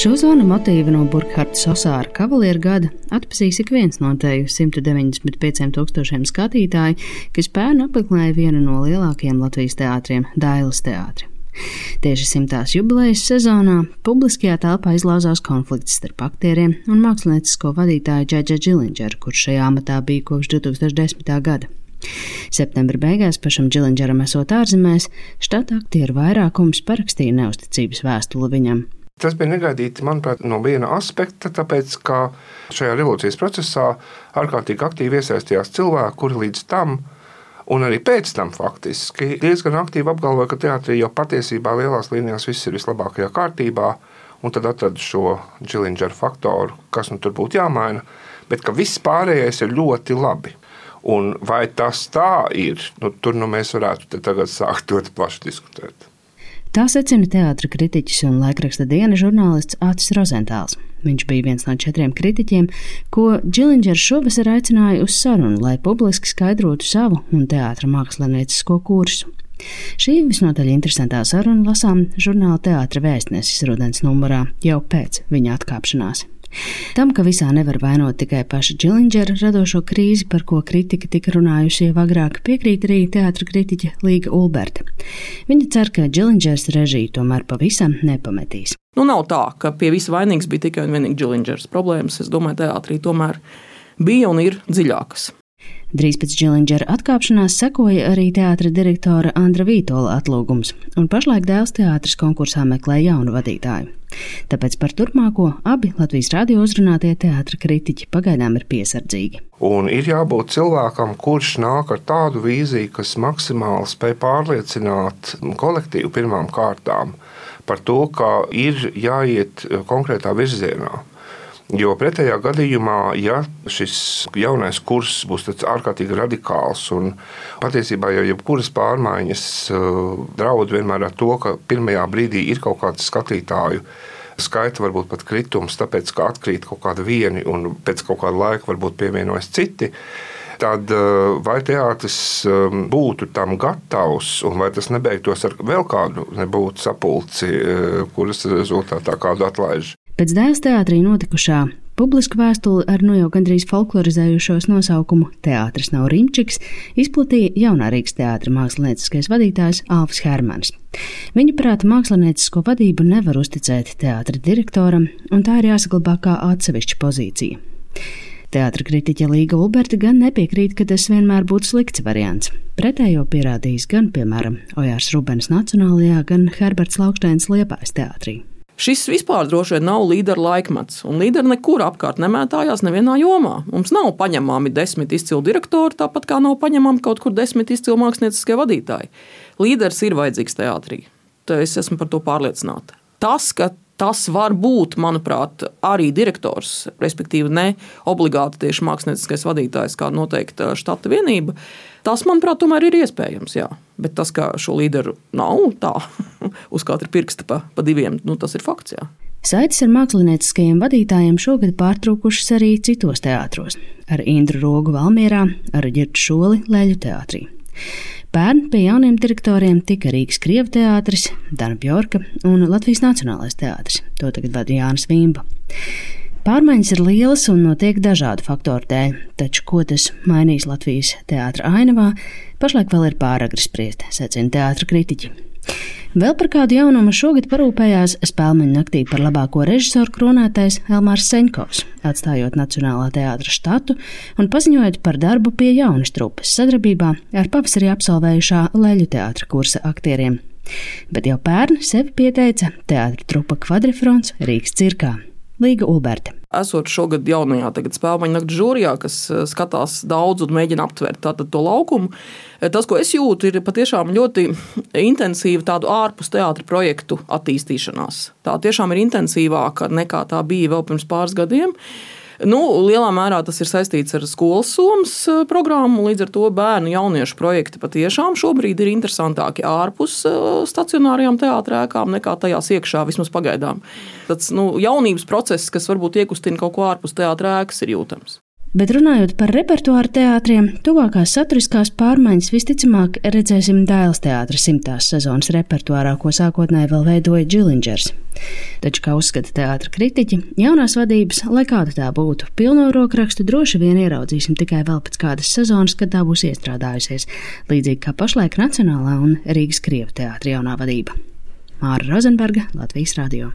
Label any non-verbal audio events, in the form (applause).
Šo zonu motīvu no Burkhardt Sosāra kavalieru gada atpazīs ik viens no teju 195 tūkstošiem skatītāju, kas pērn apmeklēja vienu no lielākajiem Latvijas teātriem - Dailas teātri. Tieši simtās jubilejas sezonā publiskajā telpā izlauzās konflikts starp aktieriem un māksliniecisko vadītāju Džedža Džilindžeru, kurš šajā amatā bija kopš 2010. gada. Septembra beigās pašam Džilindžeram esot ārzemēs, štata aktieru vairākums parakstīja neusticības vēstuli viņam. Tas bija negaidīti, manuprāt, no viena aspekta, tāpēc, ka šajā revolūcijas procesā ārkārtīgi aktīvi iesaistījās cilvēki, kuri līdz tam, un arī pēc tam faktiski diezgan aktīvi apgalvoja, ka teātrī jau patiesībā lielās līnijās viss ir vislabākajā kārtībā, un tad atrada šo Džilindžera faktoru, kas nu tur būtu jāmaina, bet ka viss pārējais ir ļoti labi. Un vai tas tā ir, nu, tur nu mēs varētu tagad sākt ļoti plaši diskutēt. Tā secina teātris kritiķis un laikraksta dienas žurnālists Acis Rozentāls. Viņš bija viens no četriem kritiķiem, ko Džilingers šovasar aicināja uz sarunu, lai publiski skaidrotu savu un teātra māksliniecisko kursu. Šī visnotaļ interesantā saruna lasām žurnāla teātra vēstnesis rudens numurā jau pēc viņa atkāpšanās. Tam, ka visā nevar vainot tikai paša Džilingera radošo krīzi, par ko kritika tika runājusi jau agrāk, piekrīt arī teātra kritiķe Līga Ulberta. Viņa cer, ka Džilingers režiju tomēr pavisam nepametīs. Nu, nav tā, ka pie visa vainīgs bija tikai un vienīgi Džilingers problēmas. Es domāju, teātrī tomēr bija un ir dziļākas. Drīz pēc Džilingera atkāpšanās sekoja arī teātra direktora Andra Vītola atlūgums, un pašlaik Dēls teātris konkursā meklē jaunu vadītāju. Tāpēc par turpmāko abi Latvijas radio uzrunātie teātra kritiķi pagaidām ir piesardzīgi. Un ir jābūt cilvēkam, kurš nāk ar tādu vīziju, kas maksimāli spēj pārliecināt kolektīvu pirmām kārtām par to, ka ir jāiet konkrētā virzienā. Jo pretējā gadījumā, ja šis jaunais kurs būs ārkārtīgi radikāls un patiesībā jau jebkuras pārmaiņas uh, draud vienmēr ar to, ka pirmajā brīdī ir kaut kāds skatītāju skaita varbūt pat kritums, tāpēc ka atkrīt kaut kāda viena un pēc kaut kāda laika varbūt pievienojas citi. Tad uh, vai teātris um, būtu tam gatavs, un vai tas nebeigtos ar vēl kādu nebūtu sapulci, uh, kuras rezultātā kādu atlaiž? Pēc dēls teātrī notikušā publiska vēstule ar nu jau gandrīz folklorizējušos nosaukumu Teātris nav Rimčiks izplatīja jaunā Rīgas teātra mākslinieckais vadītājs Alfs Hermans. Viņa prāta māksliniecisko vadību nevar uzticēt teātra direktoram, un tā ir jāsaglabā kā atsevišķa pozīcija. Teātra kritiķe Līga Ulberta gan nepiekrīt, ka tas vienmēr būtu slikts variants. Pretējo pierādījis gan, piemēram, Ojārs Rubens Nacionālajā, gan Herberts Laukštēns Liepājas teātrī. Šis vispār droši vien nav līderu laikmets, un līderi nekur apkārt nemētājās nevienā jomā. Mums nav paņemami desmit izcili direktori, tāpat kā nav paņemami kaut kur desmit izcili mākslinieckie vadītāji. Līderis ir vajadzīgs teātrī. Es esmu par to pārliecināta. Tas, ka tas var būt, manuprāt, arī direktors, respektīvi ne obligāti tieši mākslinieckais vadītājs, kā noteikta štata vienība, tas, manuprāt, tomēr ir iespējams. Jā. Bet tas, ka šo līderu nav tā, (laughs) uz katra pirksta pa, pa diviem, nu, tas ir fakts. Jā. Saites ar mākslinieckajiem vadītājiem šogad pārtraukušas arī citos teātros - ar Indru Rogu Valmierā, ar Girtu Šoli Leļu teātrī. Pērn pie jauniem direktoriem tika Rīgas Krievu teātris, Dana Bjorka un Latvijas Nacionālais teātris. To tagad vada Jānis Vimba. Pārmaiņas ir lielas un notiek dažādu faktoru dēļ, taču ko tas mainīs Latvijas teātra ainavā, pašlaik vēl ir pāragri spriest, secina teātra kritiķi. Vēl par kādu jaunumu šogad parūpējās spēļu naktī par labāko režisoru kronētais Elmārs Seņkovs, atstājot Nacionālā teātra štatu un paziņojot par darbu pie jaunas trupas sadarbībā ar pavasarī absolvējušā Leļu teātra kursa aktieriem. Bet jau pērn sevi pieteica teātra trupa Kvadrifrons Rīgas cirkā. Līga Ulberta. Esot šogad jaunajā spēļu naktas žūrijā, kas eh, skatās daudz un mēģina aptvert to laukumu, eh, tas, ko es jūtu, ir patiešām ļoti intensīva tādu ārpus teātra projektu attīstīšanās. Tā tiešām ir intensīvāka nekā tā bija vēl pirms pāris gadiem. Nu, lielā mērā tas ir saistīts ar skolas somas eh, programmu. Līdz ar to bērnu jauniešu projekti patiešām šobrīd ir interesantāki ārpus eh, stacionārajām teātrēkām nekā tajās iekšā, vismaz pagaidām. Tas nu, jaunības process, kas varbūt iekustina kaut ko ārpus teātrēkas, ir jūtams. Bet runājot par repertuāru teātriem, tuvākās saturiskās pārmaiņas visticamāk redzēsim Dēls teātra simtās sezonas repertuārā, ko sākotnēji vēl veidoja Džilingers. Taču, kā uzskata teātra kritiķi, jaunās vadības, lai kāda tā būtu, pilno rokrakstu droši vien ieraudzīsim tikai vēl pēc kādas sezonas, kad tā būs iestrādājusies, līdzīgi kā pašlaik Nacionālā un Rīgas Krievu teātra jaunā vadība. Māra Rozenberga, Latvijas Radio.